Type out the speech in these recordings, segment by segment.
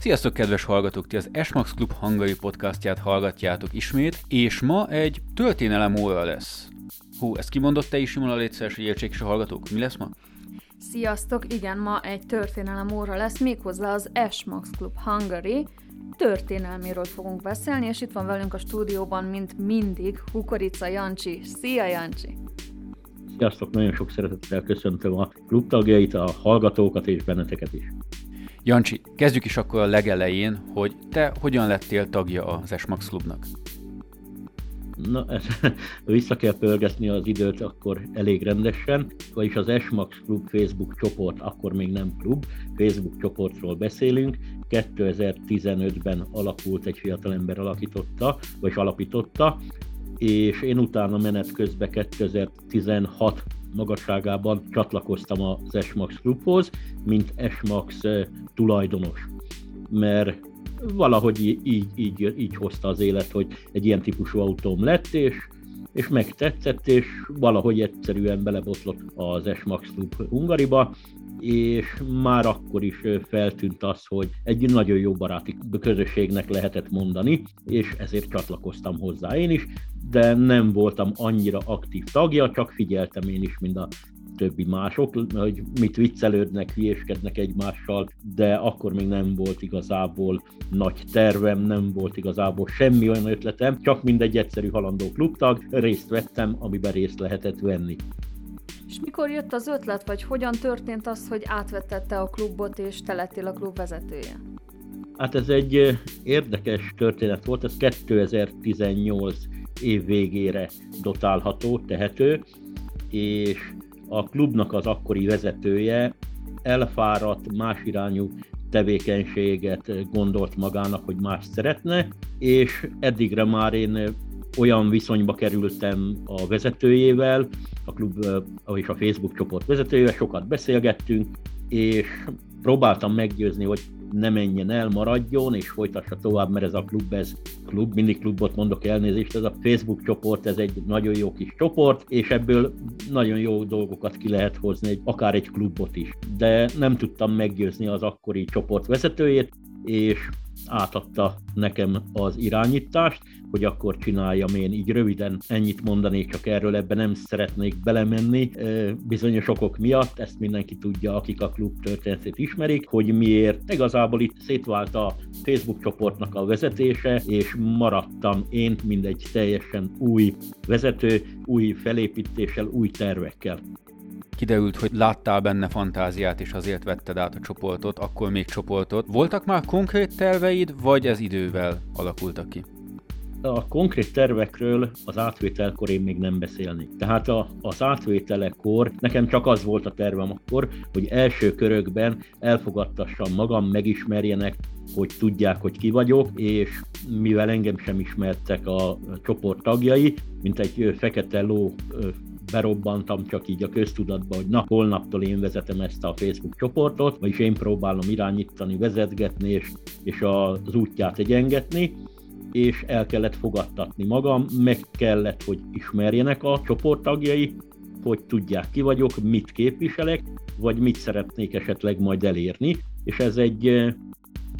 Sziasztok, kedves hallgatók! Ti az Esmax Club hangai podcastját hallgatjátok ismét, és ma egy történelem óra lesz. Hú, ezt kimondott te is, Simona Létszeres, hogy értsék is a hallgatók. Mi lesz ma? Sziasztok! Igen, ma egy történelem óra lesz, méghozzá az Esmax Club Hungary történelméről fogunk beszélni, és itt van velünk a stúdióban, mint mindig, Hukorica Jancsi. Szia, Jancsi! Sziasztok, nagyon sok szeretettel köszöntöm a klubtagjait, a hallgatókat és benneteket is. Jancsi, kezdjük is akkor a legelején, hogy te hogyan lettél tagja az Esmax Klubnak? Na, vissza kell pörgetni az időt akkor elég rendesen, vagyis az Esmax Klub Facebook csoport, akkor még nem klub, Facebook csoportról beszélünk, 2015-ben alakult, egy fiatalember alakította, vagy alapította, és én utána menet közben 2016 magasságában csatlakoztam az Esmax klubhoz, mint Esmax tulajdonos. Mert valahogy így, így, így hozta az élet, hogy egy ilyen típusú autóm lett, és, és megtetszett, és valahogy egyszerűen belebotlott az S-Max Club Hungariba, és már akkor is feltűnt az, hogy egy nagyon jó baráti közösségnek lehetett mondani, és ezért csatlakoztam hozzá én is, de nem voltam annyira aktív tagja, csak figyeltem én is, mint a többi mások, hogy mit viccelődnek, hülyéskednek egymással, de akkor még nem volt igazából nagy tervem, nem volt igazából semmi olyan ötletem, csak mindegy egyszerű halandó klubtag, részt vettem, amiben részt lehetett venni. És mikor jött az ötlet, vagy hogyan történt az, hogy átvettette a klubot, és te lettél a klub vezetője? Hát ez egy érdekes történet volt, ez 2018 év végére dotálható, tehető, és a klubnak az akkori vezetője elfáradt, más irányú tevékenységet gondolt magának, hogy más szeretne, és eddigre már én olyan viszonyba kerültem a vezetőjével, a klub és a Facebook csoport vezetőjével, sokat beszélgettünk, és próbáltam meggyőzni, hogy ne menjen el, maradjon, és folytassa tovább, mert ez a klub, ez klub, mindig klubot mondok elnézést, ez a Facebook csoport, ez egy nagyon jó kis csoport, és ebből nagyon jó dolgokat ki lehet hozni, akár egy klubot is. De nem tudtam meggyőzni az akkori csoport vezetőjét, és átadta nekem az irányítást, hogy akkor csináljam én így röviden. Ennyit mondanék csak erről, ebbe nem szeretnék belemenni bizonyos okok miatt, ezt mindenki tudja, akik a klub történetét ismerik, hogy miért. Igazából itt szétvált a Facebook csoportnak a vezetése, és maradtam én, mindegy teljesen új vezető, új felépítéssel, új tervekkel kiderült, hogy láttál benne fantáziát, és azért vetted át a csoportot, akkor még csoportot. Voltak már konkrét terveid, vagy ez idővel alakultak ki? A konkrét tervekről az átvételkor én még nem beszélni. Tehát a, az átvételekor nekem csak az volt a tervem akkor, hogy első körökben elfogadtassam magam, megismerjenek, hogy tudják, hogy ki vagyok, és mivel engem sem ismertek a csoport tagjai, mint egy fekete ló berobbantam csak így a köztudatba, hogy na, holnaptól én vezetem ezt a Facebook csoportot, vagyis én próbálom irányítani, vezetgetni, és, és az útját egyengetni, és el kellett fogadtatni magam, meg kellett, hogy ismerjenek a csoporttagjai, hogy tudják ki vagyok, mit képviselek, vagy mit szeretnék esetleg majd elérni, és ez egy eh,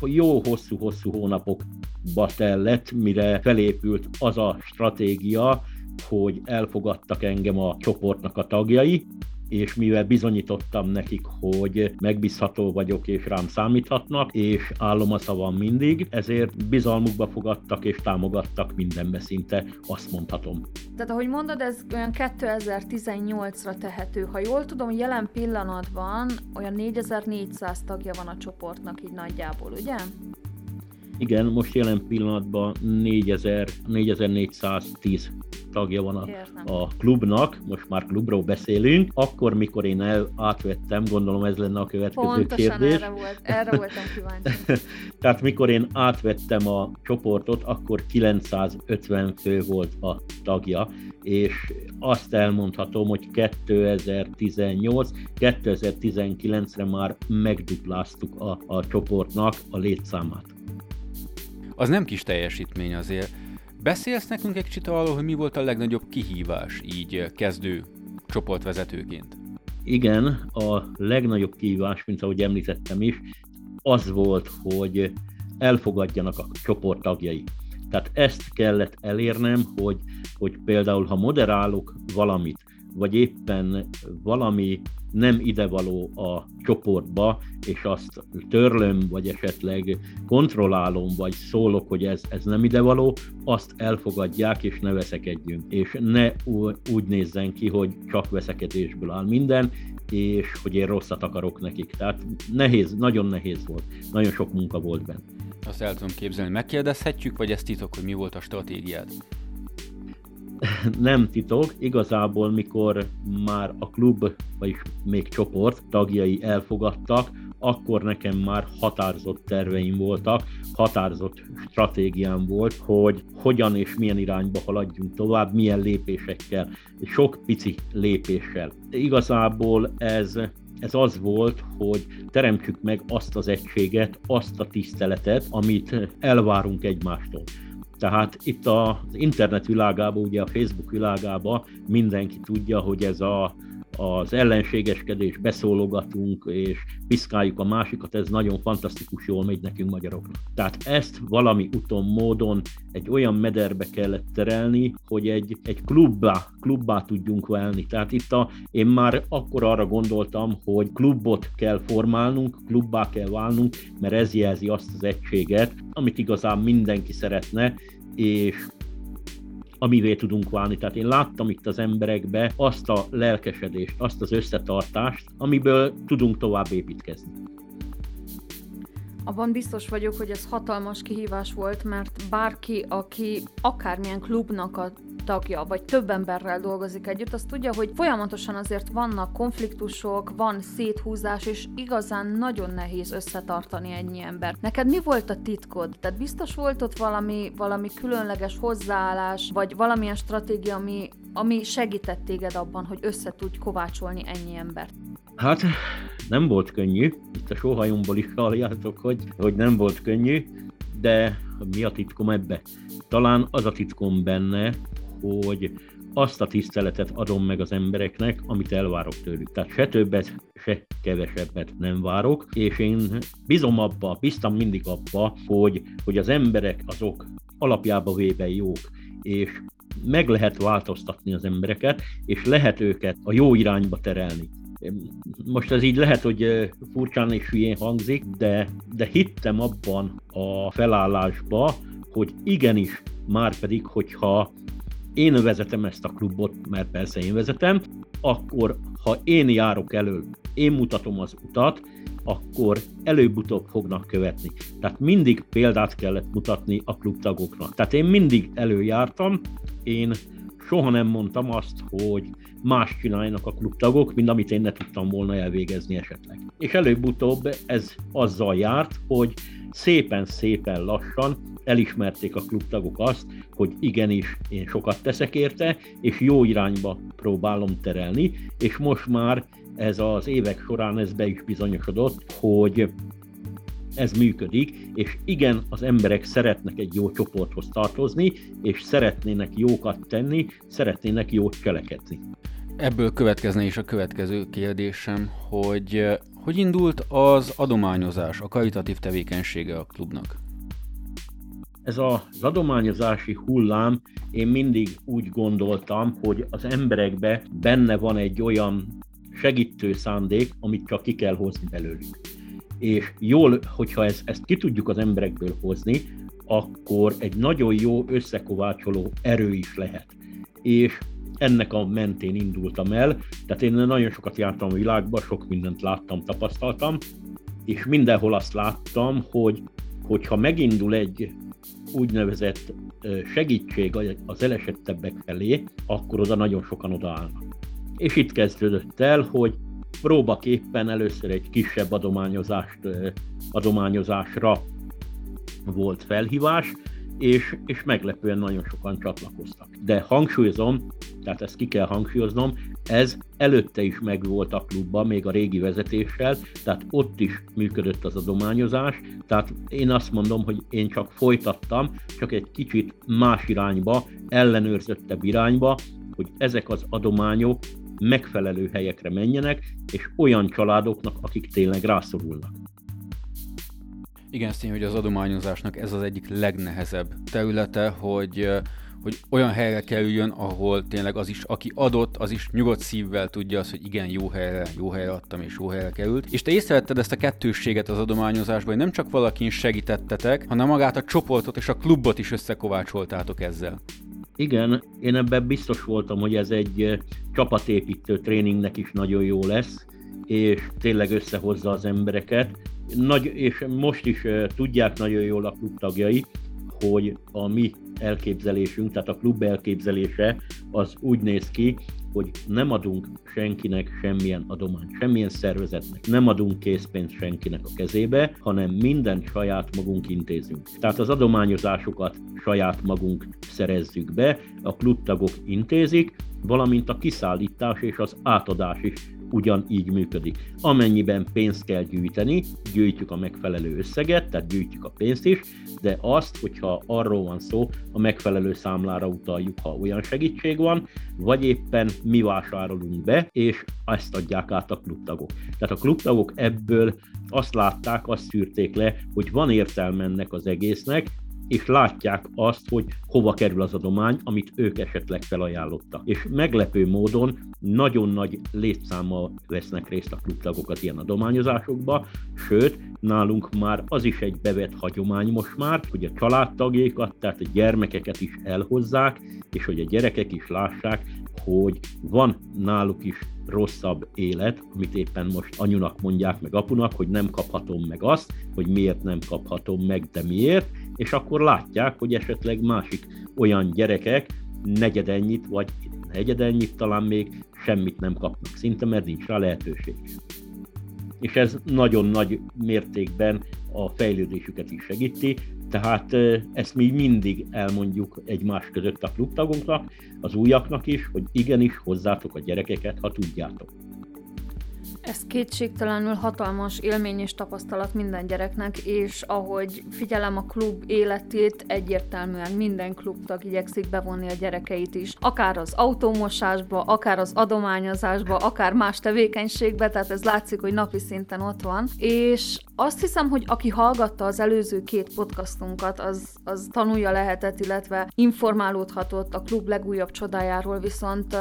jó hosszú-hosszú hónapokba tellett, mire felépült az a stratégia, hogy elfogadtak engem a csoportnak a tagjai, és mivel bizonyítottam nekik, hogy megbízható vagyok és rám számíthatnak, és állom a szavam mindig, ezért bizalmukba fogadtak és támogattak mindenbe szinte, azt mondhatom. Tehát ahogy mondod, ez olyan 2018-ra tehető. Ha jól tudom, jelen pillanatban olyan 4400 tagja van a csoportnak így nagyjából, ugye? Igen, most jelen pillanatban 4000, 4410 tagja van a, a klubnak, most már klubról beszélünk, akkor, mikor én el, átvettem, gondolom ez lenne a következő Pontosan kérdés. erre, volt, erre voltam kíváncsi. Tehát mikor én átvettem a csoportot, akkor 950 fő volt a tagja, és azt elmondhatom, hogy 2018, 2019-re már megdupláztuk a, a csoportnak a létszámát. Az nem kis teljesítmény azért. Beszélsz nekünk egy kicsit arról, hogy mi volt a legnagyobb kihívás így kezdő csoportvezetőként? Igen, a legnagyobb kihívás, mint ahogy említettem is, az volt, hogy elfogadjanak a csoport tagjai. Tehát ezt kellett elérnem, hogy, hogy például ha moderálok valamit, vagy éppen valami nem idevaló a csoportba, és azt törlöm, vagy esetleg kontrollálom, vagy szólok, hogy ez, ez nem idevaló, azt elfogadják, és ne veszekedjünk. És ne úgy nézzen ki, hogy csak veszekedésből áll minden, és hogy én rosszat akarok nekik. Tehát nehéz, nagyon nehéz volt. Nagyon sok munka volt benne. Azt el tudom képzelni. Megkérdezhetjük, vagy ez titok, hogy mi volt a stratégiád? nem titok, igazából mikor már a klub, vagyis még csoport tagjai elfogadtak, akkor nekem már határozott terveim voltak, határozott stratégiám volt, hogy hogyan és milyen irányba haladjunk tovább, milyen lépésekkel, sok pici lépéssel. Igazából ez ez az volt, hogy teremtsük meg azt az egységet, azt a tiszteletet, amit elvárunk egymástól. Tehát itt az internet világában, ugye a Facebook világában mindenki tudja, hogy ez a az ellenségeskedés, beszólogatunk és piszkáljuk a másikat, ez nagyon fantasztikus, jól megy nekünk magyaroknak. Tehát ezt valami úton, módon egy olyan mederbe kellett terelni, hogy egy, egy klubbá, klubbá tudjunk válni. Tehát itt a, én már akkor arra gondoltam, hogy klubot kell formálnunk, klubbá kell válnunk, mert ez jelzi azt az egységet, amit igazán mindenki szeretne, és amivé tudunk válni. Tehát én láttam itt az emberekbe azt a lelkesedést, azt az összetartást, amiből tudunk tovább építkezni. Abban biztos vagyok, hogy ez hatalmas kihívás volt, mert bárki, aki akármilyen klubnak a tagja, vagy több emberrel dolgozik együtt, az tudja, hogy folyamatosan azért vannak konfliktusok, van széthúzás, és igazán nagyon nehéz összetartani ennyi ember. Neked mi volt a titkod? Tehát biztos volt ott valami, valami különleges hozzáállás, vagy valamilyen stratégia, ami, ami segített téged abban, hogy össze tudj kovácsolni ennyi embert? Hát nem volt könnyű, itt a sóhajomból is halljátok, hogy, hogy nem volt könnyű, de mi a titkom ebbe? Talán az a titkom benne, hogy azt a tiszteletet adom meg az embereknek, amit elvárok tőlük. Tehát se többet, se kevesebbet nem várok, és én bizom abba, biztam mindig abba, hogy, hogy az emberek azok alapjába véve jók, és meg lehet változtatni az embereket, és lehet őket a jó irányba terelni. Most ez így lehet, hogy furcsán és hülyén hangzik, de, de hittem abban a felállásba, hogy igenis, már pedig, hogyha én vezetem ezt a klubot, mert persze én vezetem, akkor ha én járok elő, én mutatom az utat, akkor előbb-utóbb fognak követni. Tehát mindig példát kellett mutatni a klubtagoknak. Tehát én mindig előjártam, én soha nem mondtam azt, hogy más csináljanak a klubtagok, mint amit én ne tudtam volna elvégezni esetleg. És előbb-utóbb ez azzal járt, hogy szépen-szépen lassan elismerték a klubtagok azt, hogy igenis én sokat teszek érte, és jó irányba próbálom terelni, és most már ez az évek során ez be is bizonyosodott, hogy ez működik, és igen, az emberek szeretnek egy jó csoporthoz tartozni, és szeretnének jókat tenni, szeretnének jót cselekedni. Ebből következne is a következő kérdésem, hogy hogy indult az adományozás, a karitatív tevékenysége a klubnak? Ez az adományozási hullám, én mindig úgy gondoltam, hogy az emberekbe benne van egy olyan segítő szándék, amit csak ki kell hozni belőlük. És jól, hogyha ezt, ezt ki tudjuk az emberekből hozni, akkor egy nagyon jó összekovácsoló erő is lehet. És ennek a mentén indultam el, tehát én nagyon sokat jártam a világba, sok mindent láttam, tapasztaltam, és mindenhol azt láttam, hogy hogyha megindul egy úgynevezett segítség az elesettebbek felé, akkor oda nagyon sokan odaállnak. És itt kezdődött el, hogy próbaképpen először egy kisebb adományozást, adományozásra volt felhívás, és, és meglepően nagyon sokan csatlakoztak. De hangsúlyozom, tehát ezt ki kell hangsúlyoznom, ez előtte is megvolt a klubban, még a régi vezetéssel, tehát ott is működött az adományozás, tehát én azt mondom, hogy én csak folytattam, csak egy kicsit más irányba, ellenőrzöttebb irányba, hogy ezek az adományok megfelelő helyekre menjenek, és olyan családoknak, akik tényleg rászorulnak. Igen, tény, hogy az adományozásnak ez az egyik legnehezebb területe, hogy hogy olyan helyre kerüljön, ahol tényleg az is, aki adott, az is nyugodt szívvel tudja azt, hogy igen, jó helyre, jó helyre adtam, és jó helyre került. És te észrevetted ezt a kettősséget az adományozásban, hogy nem csak valakin segítettetek, hanem magát a csoportot és a klubot is összekovácsoltátok ezzel. Igen, én ebben biztos voltam, hogy ez egy csapatépítő tréningnek is nagyon jó lesz, és tényleg összehozza az embereket. Nagy, és most is tudják nagyon jól a klub tagjai, hogy a mi elképzelésünk, tehát a klub elképzelése az úgy néz ki, hogy nem adunk senkinek semmilyen adományt, semmilyen szervezetnek, nem adunk készpénzt senkinek a kezébe, hanem mindent saját magunk intézünk. Tehát az adományozásokat saját magunk szerezzük be, a klubtagok intézik, valamint a kiszállítás és az átadás is ugyanígy működik. Amennyiben pénzt kell gyűjteni, gyűjtjük a megfelelő összeget, tehát gyűjtjük a pénzt is, de azt, hogyha arról van szó, a megfelelő számlára utaljuk, ha olyan segítség van, vagy éppen mi vásárolunk be, és ezt adják át a klubtagok. Tehát a klubtagok ebből azt látták, azt szűrték le, hogy van értelme ennek az egésznek, és látják azt, hogy hova kerül az adomány, amit ők esetleg felajánlottak. És meglepő módon nagyon nagy létszámmal vesznek részt a klubtagokat ilyen adományozásokba, sőt, nálunk már az is egy bevett hagyomány most már, hogy a családtagjékat, tehát a gyermekeket is elhozzák, és hogy a gyerekek is lássák, hogy van náluk is rosszabb élet, amit éppen most anyunak mondják meg apunak, hogy nem kaphatom meg azt, hogy miért nem kaphatom meg, de miért, és akkor látják, hogy esetleg másik olyan gyerekek negyedennyit, vagy negyedennyit talán még semmit nem kapnak szinte, mert nincs rá lehetőség. És ez nagyon nagy mértékben a fejlődésüket is segíti, tehát ezt mi mindig elmondjuk egymás között a klubtagunknak, az újaknak is, hogy igenis hozzátok a gyerekeket, ha tudjátok. Ez kétségtelenül hatalmas élmény és tapasztalat minden gyereknek, és ahogy figyelem a klub életét, egyértelműen minden klubtag igyekszik bevonni a gyerekeit is. Akár az autómosásba, akár az adományozásba, akár más tevékenységbe, tehát ez látszik, hogy napi szinten ott van. És azt hiszem, hogy aki hallgatta az előző két podcastunkat, az, az tanulja lehetett, illetve informálódhatott a klub legújabb csodájáról, viszont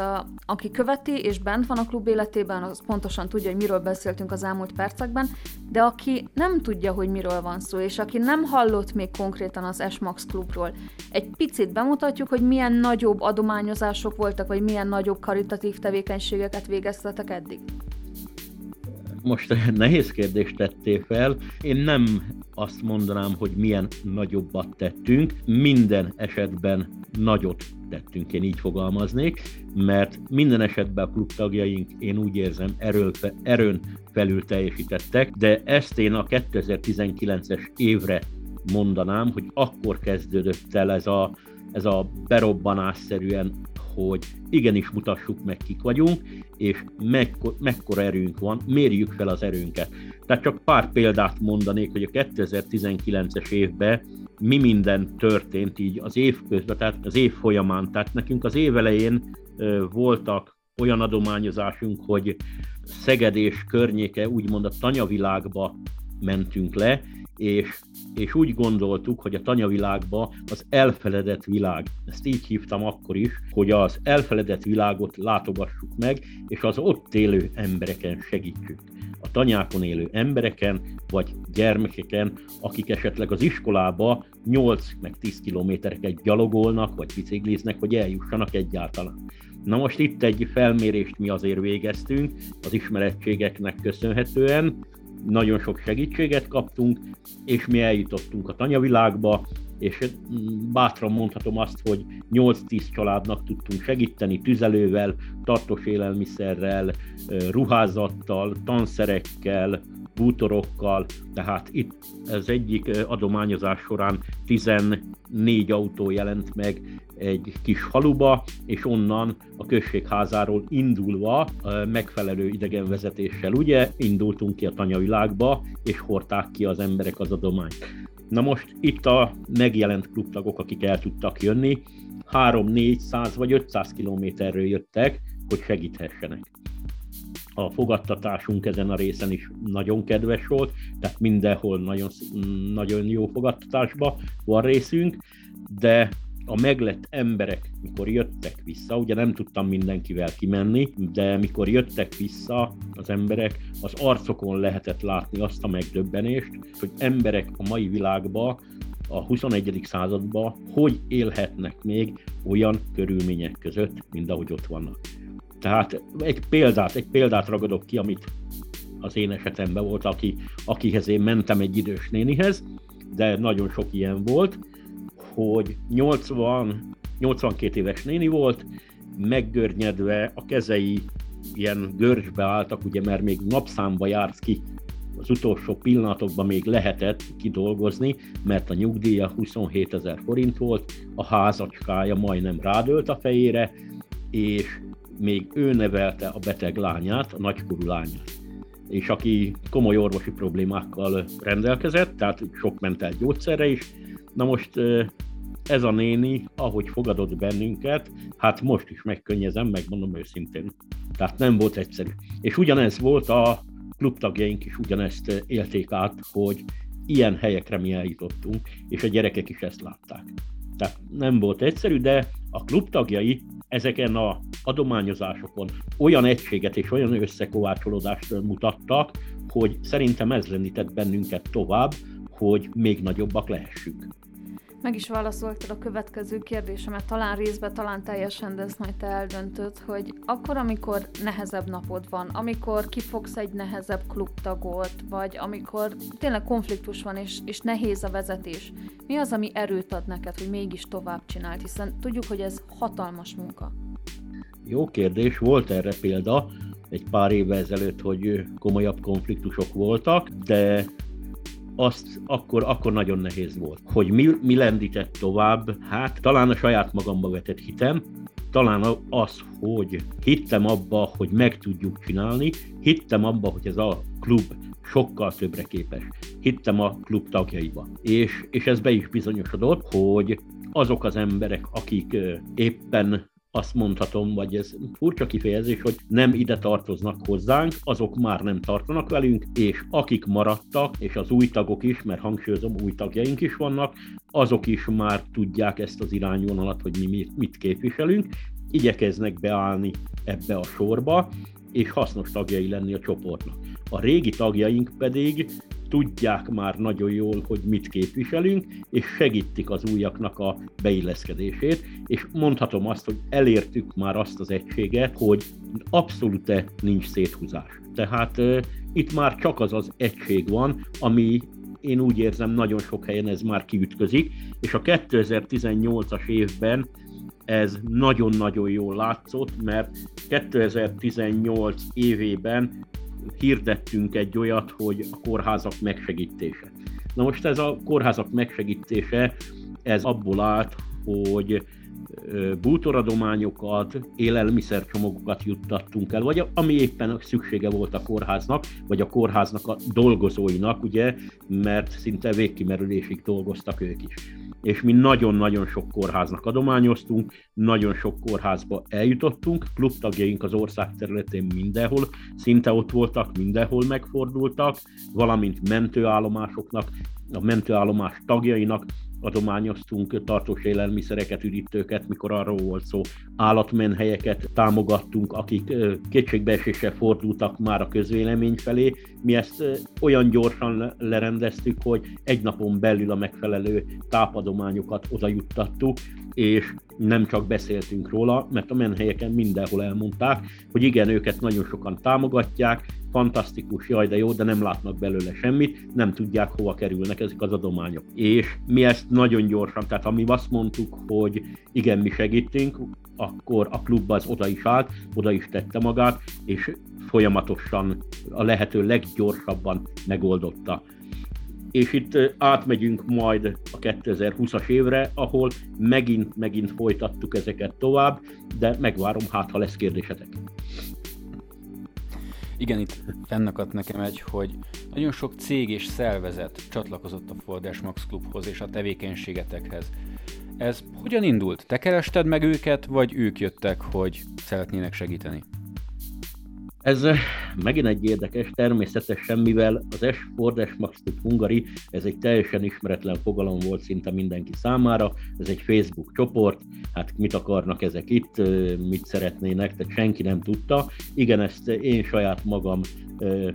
aki követi és bent van a klub életében, az pontosan tudja, hogy miről beszéltünk az elmúlt percekben, de aki nem tudja, hogy miről van szó, és aki nem hallott még konkrétan az S-Max klubról, egy picit bemutatjuk, hogy milyen nagyobb adományozások voltak, vagy milyen nagyobb karitatív tevékenységeket végeztetek eddig most nehéz kérdést tettél fel. Én nem azt mondanám, hogy milyen nagyobbat tettünk. Minden esetben nagyot tettünk, én így fogalmaznék, mert minden esetben a klubtagjaink, én úgy érzem, erről, erőn felül teljesítettek, de ezt én a 2019-es évre mondanám, hogy akkor kezdődött el ez a, ez a berobbanásszerűen hogy igenis mutassuk meg, kik vagyunk, és mekkor, mekkora erőnk van, mérjük fel az erőnket. Tehát csak pár példát mondanék, hogy a 2019-es évben mi minden történt így az év közben, tehát az év folyamán. Tehát nekünk az év elején voltak olyan adományozásunk, hogy Szeged és környéke úgymond a tanyavilágba mentünk le, és, és úgy gondoltuk, hogy a tanyavilágba az elfeledett világ, ezt így hívtam akkor is, hogy az elfeledett világot látogassuk meg, és az ott élő embereken segítsük. A tanyákon élő embereken, vagy gyermekeken, akik esetleg az iskolába 8 meg 10 kilométereket gyalogolnak, vagy bicikliznek, hogy eljussanak egyáltalán. Na most itt egy felmérést mi azért végeztünk, az ismerettségeknek köszönhetően, nagyon sok segítséget kaptunk, és mi eljutottunk a tanyavilágba, és bátran mondhatom azt, hogy 8-10 családnak tudtunk segíteni tüzelővel, tartós élelmiszerrel, ruházattal, tanszerekkel, bútorokkal, tehát itt az egyik adományozás során 14 autó jelent meg egy kis faluba, és onnan a községházáról indulva megfelelő idegenvezetéssel ugye indultunk ki a tanyavilágba, és hordták ki az emberek az adományt. Na most itt a megjelent klubtagok, akik el tudtak jönni, 3, 400 vagy 500 kilométerről jöttek, hogy segíthessenek. A fogadtatásunk ezen a részen is nagyon kedves volt, tehát mindenhol nagyon, nagyon jó fogadtatásban van részünk, de a meglett emberek, mikor jöttek vissza, ugye nem tudtam mindenkivel kimenni, de mikor jöttek vissza az emberek, az arcokon lehetett látni azt a megdöbbenést, hogy emberek a mai világban a 21. században hogy élhetnek még olyan körülmények között, mint ahogy ott vannak. Tehát egy példát, egy példát ragadok ki, amit az én esetemben volt, aki, akihez én mentem egy idős nénihez, de nagyon sok ilyen volt, hogy 80, 82 éves néni volt, meggörnyedve, a kezei ilyen görcsbe álltak, ugye, mert még napszámba jársz ki, az utolsó pillanatokban még lehetett kidolgozni, mert a nyugdíja 27 ezer forint volt, a házacskája majdnem rádölt a fejére, és még ő nevelte a beteg lányát, a nagykorú lányát és aki komoly orvosi problémákkal rendelkezett, tehát sok ment el gyógyszerre is. Na most ez a néni, ahogy fogadott bennünket, hát most is megkönnyezem, megmondom őszintén. Tehát nem volt egyszerű. És ugyanez volt a klubtagjaink is ugyanezt élték át, hogy ilyen helyekre mi eljutottunk, és a gyerekek is ezt látták. Tehát nem volt egyszerű, de a klubtagjai ezeken a adományozásokon olyan egységet és olyan összekovácsolódást mutattak, hogy szerintem ez lendített bennünket tovább, hogy még nagyobbak lehessünk. Meg is válaszoltad a következő kérdésemet, talán részben, talán teljesen, de ezt majd te eldöntöd, hogy akkor, amikor nehezebb napod van, amikor kifogsz egy nehezebb klubtagot, vagy amikor tényleg konfliktus van, és, és nehéz a vezetés, mi az, ami erőt ad neked, hogy mégis tovább csináld, hiszen tudjuk, hogy ez hatalmas munka. Jó kérdés, volt erre példa egy pár évvel ezelőtt, hogy komolyabb konfliktusok voltak, de azt akkor, akkor nagyon nehéz volt. Hogy mi, mi lendített tovább, hát talán a saját magamba vetett hitem, talán az, hogy hittem abba, hogy meg tudjuk csinálni, hittem abba, hogy ez a klub sokkal többre képes. Hittem a klub tagjaiba. És, és ez be is bizonyosodott, hogy azok az emberek, akik éppen azt mondhatom, vagy ez furcsa kifejezés, hogy nem ide tartoznak hozzánk, azok már nem tartanak velünk, és akik maradtak, és az új tagok is, mert hangsúlyozom, új tagjaink is vannak, azok is már tudják ezt az irányvonalat, hogy mi mit, képviselünk, igyekeznek beállni ebbe a sorba, és hasznos tagjai lenni a csoportnak. A régi tagjaink pedig tudják már nagyon jól, hogy mit képviselünk, és segítik az újaknak a beilleszkedését, és mondhatom azt, hogy elértük már azt az egységet, hogy abszolút nincs széthúzás. Tehát uh, itt már csak az az egység van, ami én úgy érzem, nagyon sok helyen ez már kiütközik, és a 2018-as évben ez nagyon-nagyon jól látszott, mert 2018 évében hirdettünk egy olyat, hogy a kórházak megsegítése. Na most ez a kórházak megsegítése, ez abból állt, hogy bútoradományokat, élelmiszercsomagokat juttattunk el, vagy ami éppen szüksége volt a kórháznak, vagy a kórháznak a dolgozóinak, ugye, mert szinte végkimerülésig dolgoztak ők is és mi nagyon-nagyon sok kórháznak adományoztunk, nagyon sok kórházba eljutottunk, klubtagjaink az ország területén mindenhol, szinte ott voltak, mindenhol megfordultak, valamint mentőállomásoknak, a mentőállomás tagjainak adományoztunk tartós élelmiszereket, üdítőket, mikor arról volt szó, állatmenhelyeket támogattunk, akik kétségbeeséssel fordultak már a közvélemény felé. Mi ezt olyan gyorsan lerendeztük, hogy egy napon belül a megfelelő tápadományokat oda juttattuk, és nem csak beszéltünk róla, mert a menhelyeken mindenhol elmondták, hogy igen, őket nagyon sokan támogatják, fantasztikus, jaj, de jó, de nem látnak belőle semmit, nem tudják, hova kerülnek ezek az adományok. És mi ezt nagyon gyorsan, tehát ha mi azt mondtuk, hogy igen, mi segítünk, akkor a klub az oda is állt, oda is tette magát, és folyamatosan a lehető leggyorsabban megoldotta és itt átmegyünk majd a 2020-as évre, ahol megint, megint folytattuk ezeket tovább, de megvárom, hát ha lesz kérdésetek. Igen, itt fennakadt nekem egy, hogy nagyon sok cég és szervezet csatlakozott a Fordás Max Klubhoz és a tevékenységetekhez. Ez hogyan indult? Te kerested meg őket, vagy ők jöttek, hogy szeretnének segíteni? Ez eh, megint egy érdekes, természetesen, mivel az S Ford S Max Hungary, ez egy teljesen ismeretlen fogalom volt szinte mindenki számára, ez egy Facebook csoport, hát mit akarnak ezek itt, eh, mit szeretnének, tehát senki nem tudta. Igen, ezt én saját magam eh,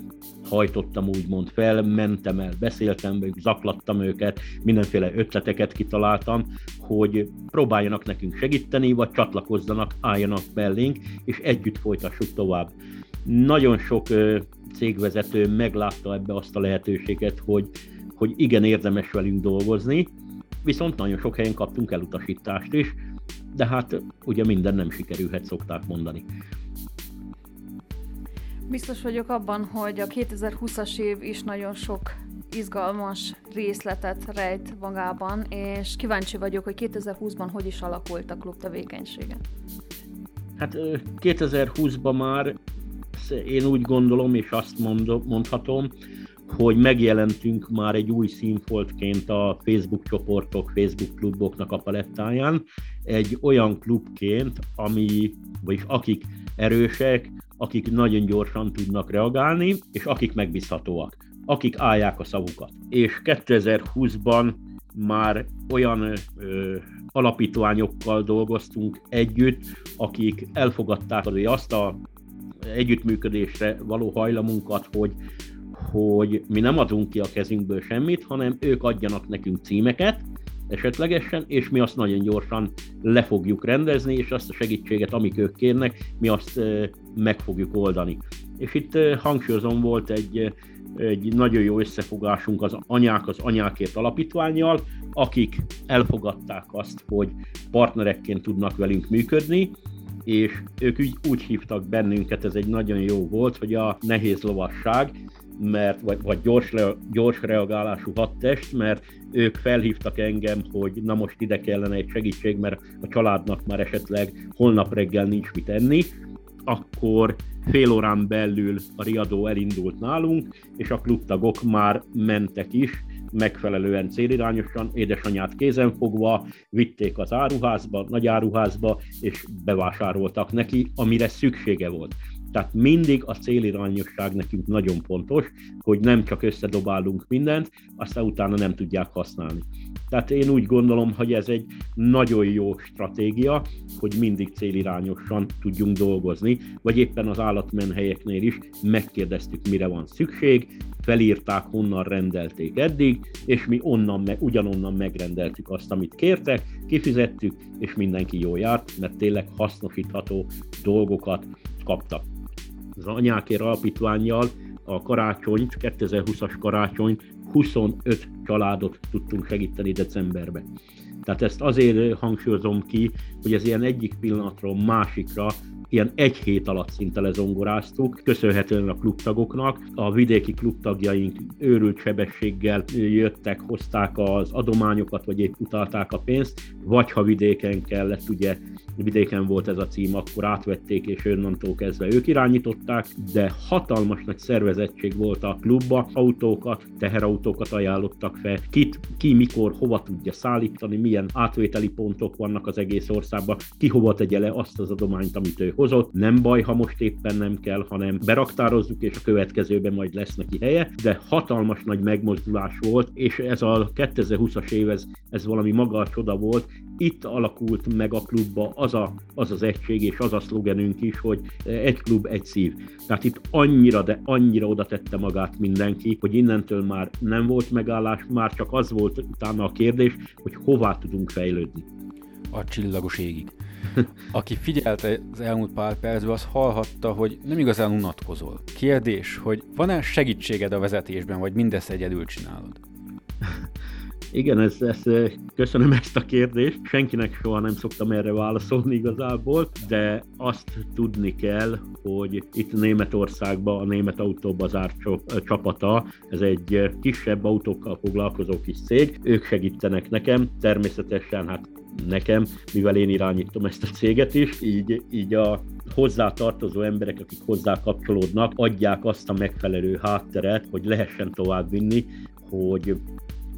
hajtottam úgymond fel, mentem el, beszéltem velük, zaklattam őket, mindenféle ötleteket kitaláltam, hogy próbáljanak nekünk segíteni, vagy csatlakozzanak, álljanak bellénk, és együtt folytassuk tovább. Nagyon sok cégvezető meglátta ebbe azt a lehetőséget, hogy, hogy igen, érdemes velünk dolgozni, viszont nagyon sok helyen kaptunk elutasítást is, de hát ugye minden nem sikerülhet, szokták mondani. Biztos vagyok abban, hogy a 2020-as év is nagyon sok izgalmas részletet rejt magában, és kíváncsi vagyok, hogy 2020-ban hogy is alakult a klub tevékenysége. Hát 2020-ban már én úgy gondolom, és azt mondhatom, hogy megjelentünk már egy új színfoltként a Facebook csoportok, Facebook kluboknak a palettáján, egy olyan klubként, ami, vagyis akik erősek, akik nagyon gyorsan tudnak reagálni, és akik megbízhatóak, akik állják a szavukat. És 2020-ban már olyan ö, alapítványokkal dolgoztunk együtt, akik elfogadták azt a együttműködésre való hajlamunkat, hogy, hogy mi nem adunk ki a kezünkből semmit, hanem ők adjanak nekünk címeket, esetlegesen, és mi azt nagyon gyorsan le fogjuk rendezni, és azt a segítséget, amik ők kérnek, mi azt meg fogjuk oldani. És itt hangsúlyozom, volt egy, egy nagyon jó összefogásunk az anyák az anyákért alapítványjal, akik elfogadták azt, hogy partnerekként tudnak velünk működni, és ők úgy, úgy hívtak bennünket, ez egy nagyon jó volt, hogy a nehéz lovasság, mert, vagy, vagy gyors, gyors reagálású hadtest, mert ők felhívtak engem, hogy na most ide kellene egy segítség, mert a családnak már esetleg holnap reggel nincs mit enni, akkor fél órán belül a riadó elindult nálunk, és a klubtagok már mentek is, megfelelően célirányosan, édesanyát kézen fogva, vitték az áruházba, nagy áruházba, és bevásároltak neki, amire szüksége volt. Tehát mindig a célirányosság nekünk nagyon fontos, hogy nem csak összedobálunk mindent, aztán utána nem tudják használni. Tehát én úgy gondolom, hogy ez egy nagyon jó stratégia, hogy mindig célirányosan tudjunk dolgozni, vagy éppen az állatmenhelyeknél is megkérdeztük, mire van szükség, felírták, honnan rendelték eddig, és mi onnan, meg, ugyanonnan megrendeltük azt, amit kértek, kifizettük, és mindenki jól járt, mert tényleg hasznosítható dolgokat kaptak az anyákér alapítványjal a karácsonyt, 2020-as karácsonyt 25 családot tudtunk segíteni decemberben. Tehát ezt azért hangsúlyozom ki, hogy ez ilyen egyik pillanatról másikra ilyen egy hét alatt szinte lezongoráztuk, köszönhetően a klubtagoknak. A vidéki klubtagjaink őrült sebességgel jöttek, hozták az adományokat, vagy épp utalták a pénzt, vagy ha vidéken kellett, ugye vidéken volt ez a cím, akkor átvették, és onnantól kezdve ők irányították, de hatalmas nagy szervezettség volt a klubba, autókat, teherautókat ajánlottak fel, kit, ki mikor, hova tudja szállítani, milyen átvételi pontok vannak az egész országban, ki hova tegye le azt az adományt, amit ő hozott. Nem baj, ha most éppen nem kell, hanem beraktározzuk, és a következőben majd lesz neki helye, de hatalmas nagy megmozdulás volt, és ez a 2020-as év, ez, ez valami maga a csoda volt, itt alakult meg a klubba az, a, az az egység és az a szlogenünk is, hogy egy klub, egy szív. Tehát itt annyira, de annyira oda tette magát mindenki, hogy innentől már nem volt megállás, már csak az volt utána a kérdés, hogy hová tudunk fejlődni. A csillagos égig. Aki figyelte az elmúlt pár percben, az hallhatta, hogy nem igazán unatkozol. Kérdés, hogy van-e segítséged a vezetésben, vagy mindezt egyedül csinálod? Igen, ez, ez, köszönöm ezt a kérdést. Senkinek soha nem szoktam erre válaszolni igazából, de azt tudni kell, hogy itt Németországban a Német Autóbazár csapata, ez egy kisebb autókkal foglalkozó kis cég, ők segítenek nekem, természetesen hát nekem, mivel én irányítom ezt a céget is, így, így a hozzá tartozó emberek, akik hozzá kapcsolódnak, adják azt a megfelelő hátteret, hogy lehessen tovább vinni, hogy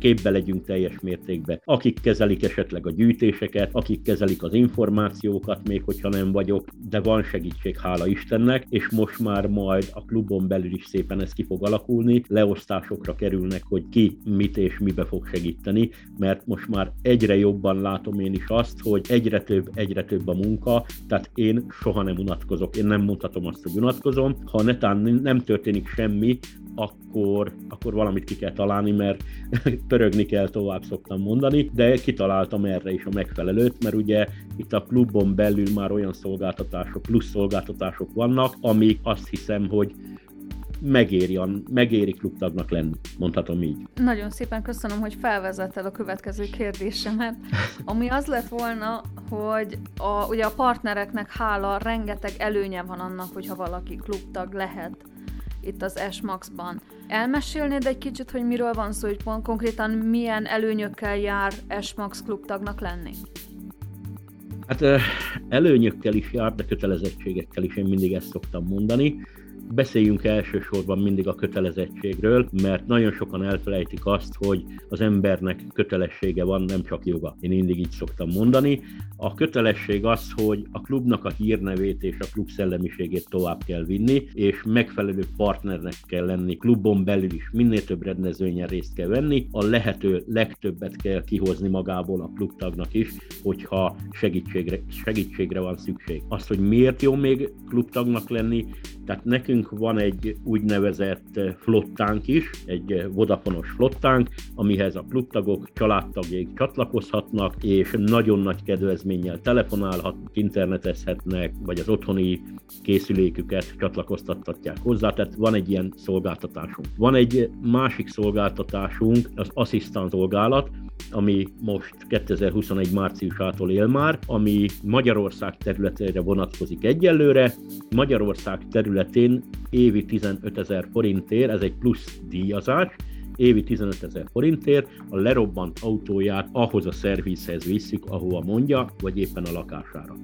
képbe legyünk teljes mértékben. Akik kezelik esetleg a gyűjtéseket, akik kezelik az információkat, még hogyha nem vagyok, de van segítség, hála Istennek, és most már majd a klubon belül is szépen ez ki fog alakulni, leosztásokra kerülnek, hogy ki mit és mibe fog segíteni, mert most már egyre jobban látom én is azt, hogy egyre több, egyre több a munka, tehát én soha nem unatkozok, én nem mondhatom azt, hogy unatkozom, ha netán nem történik semmi, akkor, akkor valamit ki kell találni, mert pörögni kell tovább szoktam mondani, de kitaláltam erre is a megfelelőt, mert ugye itt a klubon belül már olyan szolgáltatások, plusz szolgáltatások vannak, amik azt hiszem, hogy megéri, megéri klubtagnak lenni, mondhatom így. Nagyon szépen köszönöm, hogy felvezetted a következő kérdésemet, ami az lett volna, hogy a, ugye a partnereknek hála rengeteg előnye van annak, hogyha valaki klubtag lehet itt az S-Max-ban. Elmesélnéd egy kicsit, hogy miről van szó, hogy konkrétan milyen előnyökkel jár S-Max klubtagnak lenni? Hát előnyökkel is jár, de kötelezettségekkel is, én mindig ezt szoktam mondani. Beszéljünk elsősorban mindig a kötelezettségről, mert nagyon sokan elfelejtik azt, hogy az embernek kötelessége van, nem csak joga. Én mindig így szoktam mondani. A kötelesség az, hogy a klubnak a hírnevét és a klub szellemiségét tovább kell vinni, és megfelelő partnernek kell lenni. Klubon belül is minél több rendezvényen részt kell venni, a lehető legtöbbet kell kihozni magából a klubtagnak is, hogyha segítségre, segítségre van szükség. Azt, hogy miért jó még klubtagnak lenni, tehát nekünk van egy úgynevezett flottánk is, egy vodafonos flottánk, amihez a klubtagok, családtagjaik csatlakozhatnak, és nagyon nagy kedvezménnyel telefonálhatnak, internetezhetnek, vagy az otthoni készüléküket csatlakoztathatják hozzá, tehát van egy ilyen szolgáltatásunk. Van egy másik szolgáltatásunk, az asszisztans szolgálat, ami most 2021 márciusától él már, ami Magyarország területére vonatkozik egyelőre. Magyarország területén évi 15 ezer forintért, ez egy plusz díjazás, évi 15 ezer forintért a lerobbant autóját ahhoz a szervizhez viszik, ahova mondja, vagy éppen a lakására.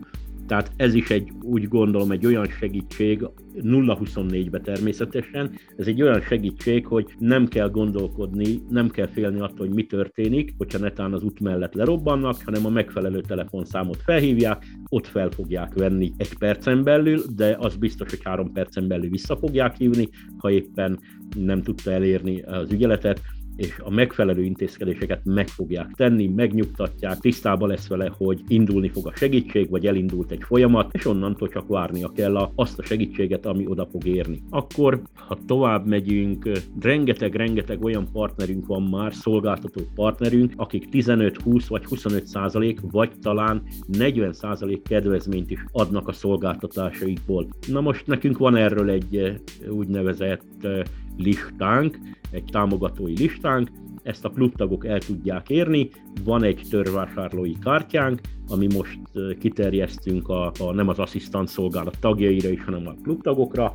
Tehát ez is egy, úgy gondolom, egy olyan segítség, 0-24-be természetesen, ez egy olyan segítség, hogy nem kell gondolkodni, nem kell félni attól, hogy mi történik, hogyha netán az út mellett lerobbannak, hanem a megfelelő telefonszámot felhívják, ott fel fogják venni egy percen belül, de az biztos, hogy három percen belül vissza fogják hívni, ha éppen nem tudta elérni az ügyeletet, és a megfelelő intézkedéseket meg fogják tenni, megnyugtatják, tisztában lesz vele, hogy indulni fog a segítség, vagy elindult egy folyamat, és onnantól csak várnia kell azt a segítséget, ami oda fog érni. Akkor, ha tovább megyünk, rengeteg-rengeteg olyan partnerünk van már, szolgáltató partnerünk, akik 15-20 vagy 25 százalék, vagy talán 40 százalék kedvezményt is adnak a szolgáltatásaikból. Na most nekünk van erről egy eh, úgynevezett eh, listánk, egy támogatói listánk, ezt a klubtagok el tudják érni, van egy törvásárlói kártyánk, ami most kiterjesztünk a, a nem az asszisztant szolgálat tagjaira is, hanem a klubtagokra,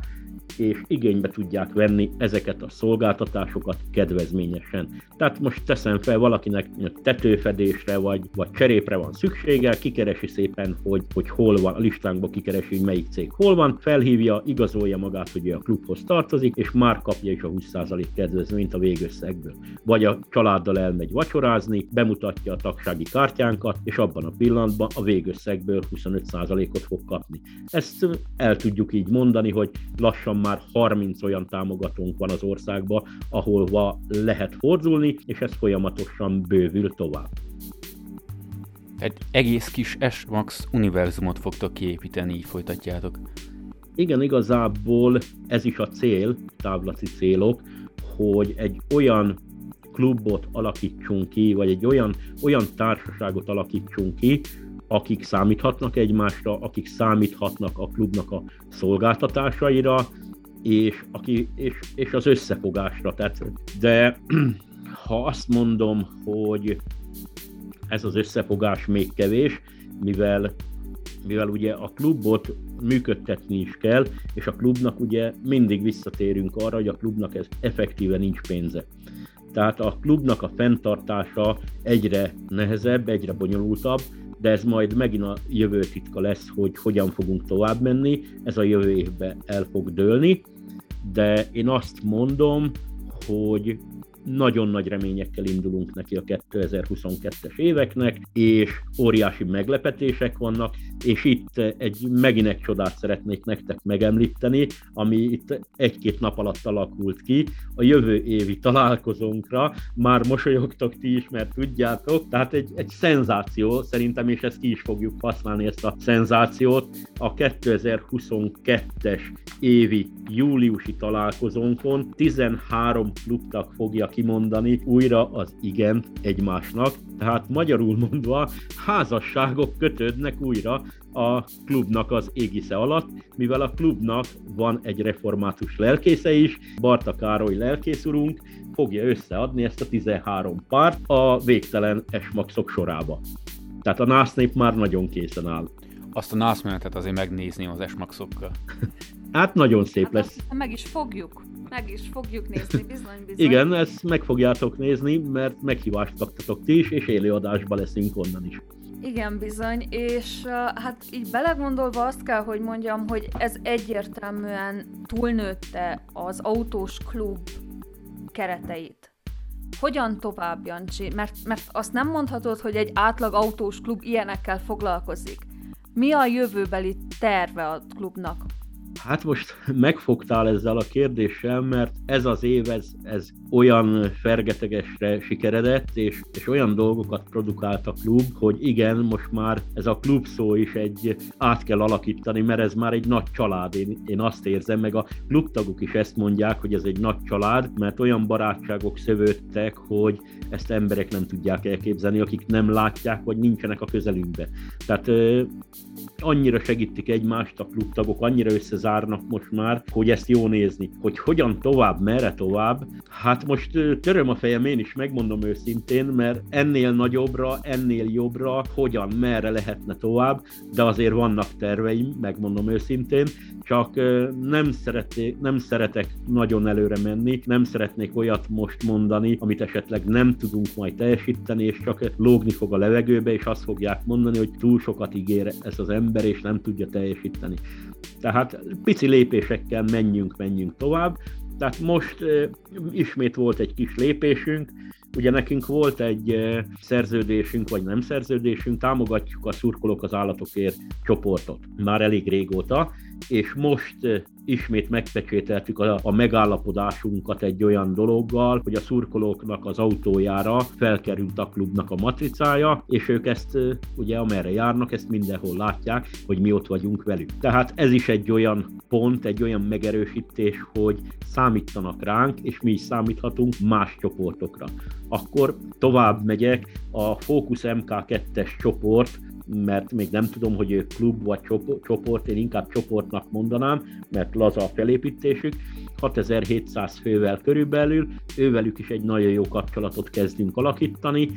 és igénybe tudják venni ezeket a szolgáltatásokat kedvezményesen. Tehát most teszem fel valakinek tetőfedésre vagy, vagy cserépre van szüksége, kikeresi szépen, hogy, hogy hol van, a listánkba kikeresi, hogy melyik cég hol van, felhívja, igazolja magát, hogy a klubhoz tartozik, és már kapja is a 20% kedvezményt a végösszegből. Vagy a családdal elmegy vacsorázni, bemutatja a tagsági kártyánkat, és abban a pillanatban a végösszegből 25%-ot fog kapni. Ezt el tudjuk így mondani, hogy lassan már 30 olyan támogatónk van az országban, ahol lehet fordulni, és ez folyamatosan bővül tovább. Egy egész kis S-Max univerzumot fogtok kiépíteni, így folytatjátok. Igen, igazából ez is a cél, távlati célok, hogy egy olyan klubot alakítsunk ki, vagy egy olyan, olyan társaságot alakítsunk ki, akik számíthatnak egymásra, akik számíthatnak a klubnak a szolgáltatásaira, és, aki, és, és az összefogásra. Tehát, de ha azt mondom, hogy ez az összefogás még kevés, mivel, mivel ugye a klubot működtetni is kell, és a klubnak ugye mindig visszatérünk arra, hogy a klubnak ez effektíven nincs pénze. Tehát a klubnak a fenntartása egyre nehezebb, egyre bonyolultabb, de ez majd megint a jövő titka lesz, hogy hogyan fogunk tovább menni, ez a jövő évben el fog dőlni, de én azt mondom, hogy nagyon nagy reményekkel indulunk neki a 2022-es éveknek, és óriási meglepetések vannak, és itt egy, megint egy csodát szeretnék nektek megemlíteni, ami itt egy-két nap alatt alakult ki. A jövő évi találkozónkra már mosolyogtok ti is, mert tudjátok, tehát egy, egy szenzáció szerintem, és ezt ki is fogjuk használni, ezt a szenzációt. A 2022-es évi júliusi találkozónkon 13 klubtag fogja kimondani újra az igent egymásnak, tehát magyarul mondva házasságok kötődnek újra a klubnak az égisze alatt, mivel a klubnak van egy református lelkésze is, Barta Károly lelkészurunk, fogja összeadni ezt a 13 párt a végtelen esmaxok sorába. Tehát a nász nép már nagyon készen áll. Azt a nász azért megnézném az esmaxokkal. Hát nagyon szép hát lesz. Meg is fogjuk. Meg is fogjuk nézni, bizony, bizony. Igen, ezt meg fogjátok nézni, mert meghívást kaptatok ti is, és élőadásba leszünk onnan is. Igen, bizony, és uh, hát így belegondolva azt kell, hogy mondjam, hogy ez egyértelműen túlnőtte az autós klub kereteit. Hogyan tovább, Jancsi? Mert, mert azt nem mondhatod, hogy egy átlag autós klub ilyenekkel foglalkozik. Mi a jövőbeli terve a klubnak? Hát most megfogtál ezzel a kérdéssel, mert ez az év, ez, ez olyan fergetegesre sikeredett, és, és olyan dolgokat produkált a klub, hogy igen, most már ez a klub szó is egy át kell alakítani, mert ez már egy nagy család, én, én azt érzem, meg a klubtagok is ezt mondják, hogy ez egy nagy család, mert olyan barátságok szövődtek, hogy ezt emberek nem tudják elképzelni, akik nem látják, vagy nincsenek a közelünkbe. Tehát annyira segítik egymást a klubtagok, annyira összezárnak most már, hogy ezt jó nézni. Hogy hogyan tovább, merre tovább, hát most töröm a fejem én is, megmondom őszintén, mert ennél nagyobbra, ennél jobbra, hogyan, merre lehetne tovább, de azért vannak terveim, megmondom őszintén, csak nem, szereté, nem szeretek nagyon előre menni, nem szeretnék olyat most mondani, amit esetleg nem tudunk majd teljesíteni, és csak lógni fog a levegőbe, és azt fogják mondani, hogy túl sokat ígér ez az ember, és nem tudja teljesíteni. Tehát pici lépésekkel menjünk, menjünk tovább. Tehát most ismét volt egy kis lépésünk, Ugye nekünk volt egy szerződésünk, vagy nem szerződésünk, támogatjuk a szurkolók az állatokért csoportot már elég régóta, és most ismét megpecsételtük a, a megállapodásunkat egy olyan dologgal, hogy a szurkolóknak az autójára felkerült a klubnak a matricája, és ők ezt ugye amerre járnak, ezt mindenhol látják, hogy mi ott vagyunk velük. Tehát ez is egy olyan pont, egy olyan megerősítés, hogy számítanak ránk, és mi is számíthatunk más csoportokra. Akkor tovább megyek, a Focus MK2-es csoport mert még nem tudom, hogy ő klub vagy csoport, én inkább csoportnak mondanám, mert laza a felépítésük, 6700 fővel körülbelül, ővelük is egy nagyon jó kapcsolatot kezdünk alakítani,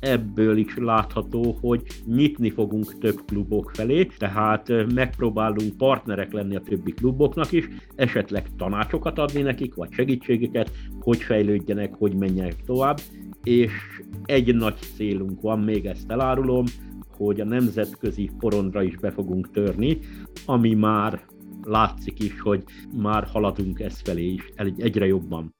ebből is látható, hogy nyitni fogunk több klubok felé, tehát megpróbálunk partnerek lenni a többi kluboknak is, esetleg tanácsokat adni nekik, vagy segítségeket, hogy fejlődjenek, hogy menjenek tovább, és egy nagy célunk van, még ezt elárulom, hogy a nemzetközi porondra is be fogunk törni, ami már látszik is, hogy már haladunk ez felé is egyre jobban.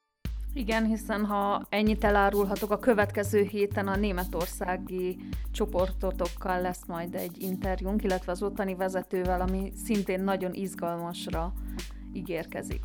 Igen, hiszen ha ennyit elárulhatok, a következő héten a németországi csoportotokkal lesz majd egy interjúnk, illetve az ottani vezetővel, ami szintén nagyon izgalmasra ígérkezik.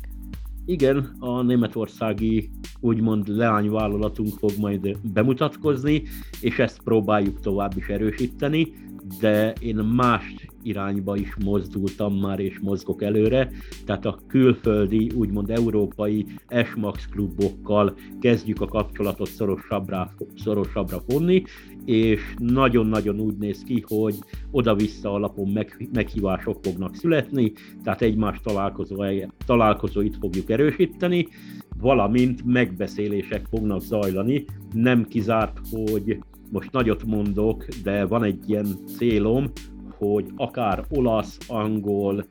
Igen, a németországi úgymond leányvállalatunk fog majd bemutatkozni, és ezt próbáljuk tovább is erősíteni, de én más irányba is mozdultam már, és mozgok előre, tehát a külföldi, úgymond európai S-Max klubokkal kezdjük a kapcsolatot szorosabbra, szorosabbra fonni, és nagyon-nagyon úgy néz ki, hogy oda-vissza alapon meg, meghívások fognak születni, tehát egymás találkozó, találkozóit fogjuk erősíteni, valamint megbeszélések fognak zajlani. Nem kizárt, hogy most nagyot mondok, de van egy ilyen célom, hogy akár olasz, angol,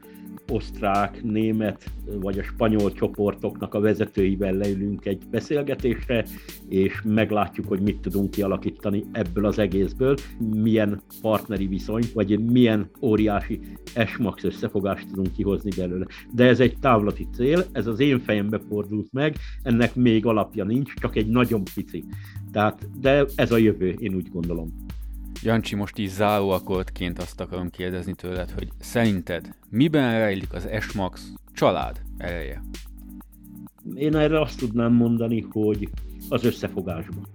osztrák, német vagy a spanyol csoportoknak a vezetőivel leülünk egy beszélgetésre, és meglátjuk, hogy mit tudunk kialakítani ebből az egészből, milyen partneri viszony, vagy milyen óriási esmax összefogást tudunk kihozni belőle. De ez egy távlati cél, ez az én fejembe fordult meg, ennek még alapja nincs, csak egy nagyon pici. Tehát, de ez a jövő, én úgy gondolom. Jancsi, most így záróakortként azt akarom kérdezni tőled, hogy szerinted miben rejlik az Esmax család ereje? Én erre azt tudnám mondani, hogy az összefogásban.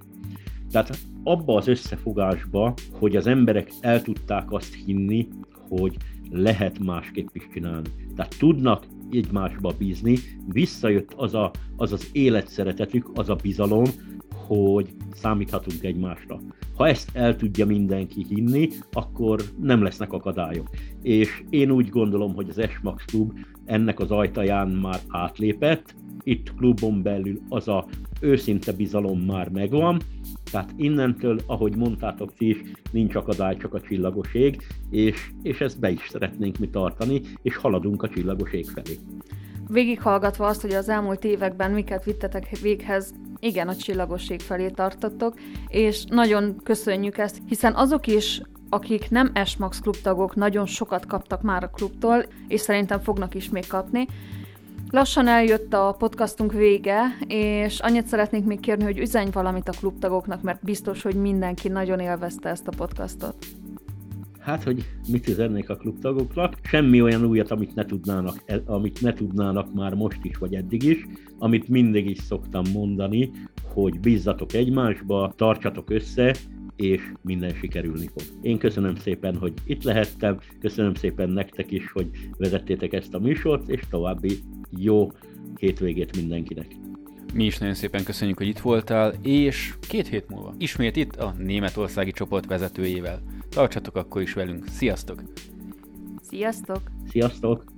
Tehát abba az összefogásba, hogy az emberek el tudták azt hinni, hogy lehet másképp is csinálni. Tehát tudnak egymásba bízni, visszajött az a, az, az életszeretetük, az a bizalom, hogy számíthatunk egymásra. Ha ezt el tudja mindenki hinni, akkor nem lesznek akadályok. És én úgy gondolom, hogy az Esmax Klub ennek az ajtaján már átlépett, itt klubon belül az a őszinte bizalom már megvan, tehát innentől, ahogy mondtátok ti is, nincs akadály, csak a csillagos ég, és, és ezt be is szeretnénk mi tartani, és haladunk a csillagos ég felé. Végighallgatva azt, hogy az elmúlt években miket vittetek véghez, igen, a csillagoség felé tartottok, és nagyon köszönjük ezt, hiszen azok is, akik nem S-Max klubtagok, nagyon sokat kaptak már a klubtól, és szerintem fognak is még kapni. Lassan eljött a podcastunk vége, és annyit szeretnék még kérni, hogy üzenj valamit a klubtagoknak, mert biztos, hogy mindenki nagyon élvezte ezt a podcastot. Hát, hogy mit üzennék a klubtagoknak? Semmi olyan újat, amit ne tudnának, amit ne tudnának már most is, vagy eddig is, amit mindig is szoktam mondani, hogy bízzatok egymásba, tartsatok össze, és minden sikerülni fog. Én köszönöm szépen, hogy itt lehettem, köszönöm szépen nektek is, hogy vezettétek ezt a műsort, és további jó hétvégét mindenkinek. Mi is nagyon szépen köszönjük, hogy itt voltál, és két hét múlva ismét itt a németországi csoport vezetőjével. Tartsatok akkor is velünk. Sziasztok! Sziasztok! Sziasztok!